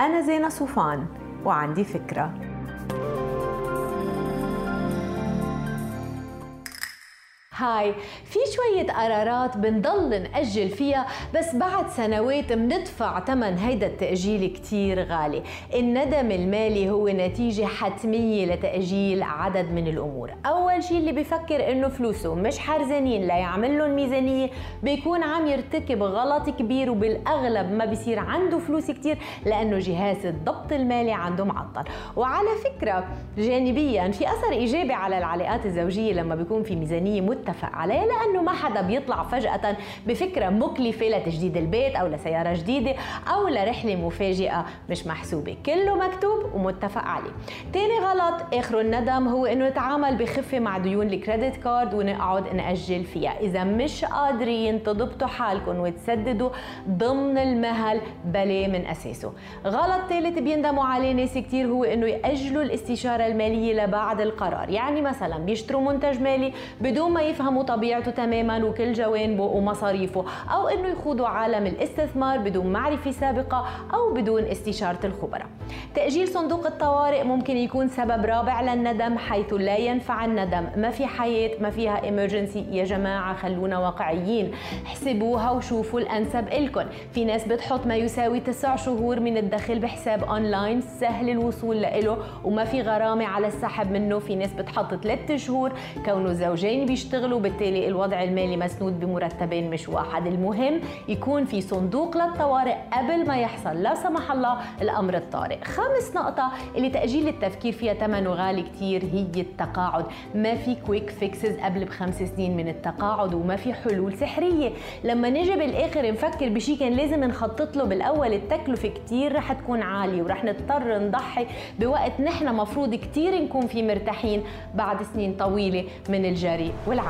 أنا زينة صوفان وعندي فكرة. هاي. في شوية قرارات بنضل نأجل فيها بس بعد سنوات بندفع ثمن هيدا التأجيل كتير غالي. الندم المالي هو نتيجة حتمية لتأجيل عدد من الأمور. أول شيء اللي بفكر إنه فلوسه مش حرزانين ليعمل لهم ميزانية بيكون عم يرتكب غلط كبير وبالأغلب ما بيصير عنده فلوس كتير لأنه جهاز الضبط المالي عنده معطل. وعلى فكرة جانبيا في أثر إيجابي على العلاقات الزوجية لما بيكون في ميزانية متفق عليه لأنه ما حدا بيطلع فجأة بفكرة مكلفة لتجديد البيت أو لسيارة جديدة أو لرحلة مفاجئة مش محسوبة. كله مكتوب ومتفق عليه تاني غلط آخر الندم هو إنه نتعامل بخفة مع ديون الكريدت كارد ونقعد نأجل فيها. إذا مش قادرين تضبطوا حالكم وتسددوا ضمن المهل بلا من أساسه. غلط ثالث بيندموا عليه ناس كتير هو إنه يأجلوا الاستشارة المالية لبعد القرار. يعني مثلا بيشتروا منتج مالي بدون ما يفهموا طبيعته تماما وكل جوانبه ومصاريفه أو إنه يخوضوا عالم الاستثمار بدون معرفة سابقة أو بدون استشارة الخبراء. تأجيل صندوق الطوارئ ممكن يكون سبب رابع للندم حيث لا ينفع الندم. ما في حياة ما فيها ايمرجنسي يا جماعة خلونا واقعيين. احسبوها وشوفوا الأنسب لكم. في ناس بتحط ما يساوي تسع شهور من الدخل بحساب اونلاين سهل الوصول له وما في غرامة على السحب منه. في ناس بتحط ثلاث شهور. كونه زوجين بيشتغلوا وبالتالي الوضع المالي مسنود بمرتبين مش واحد. المهم يكون في صندوق للطوارئ قبل ما يحصل لا سمح الله الأمر الطارئ. خامس نقطة اللي تأجيل التفكير فيها ثمنه غالي كتير هي التقاعد. ما في quick fixes قبل بخمس سنين من التقاعد وما في حلول سحرية. لما نجي بالآخر نفكر بشي كان لازم نخطط له بالأول التكلفة كتير رح تكون عالية ورح نضطر نضحي بوقت نحن مفروض كتير نكون فيه مرتاحين بعد سنين طويلة من الجري والعمل.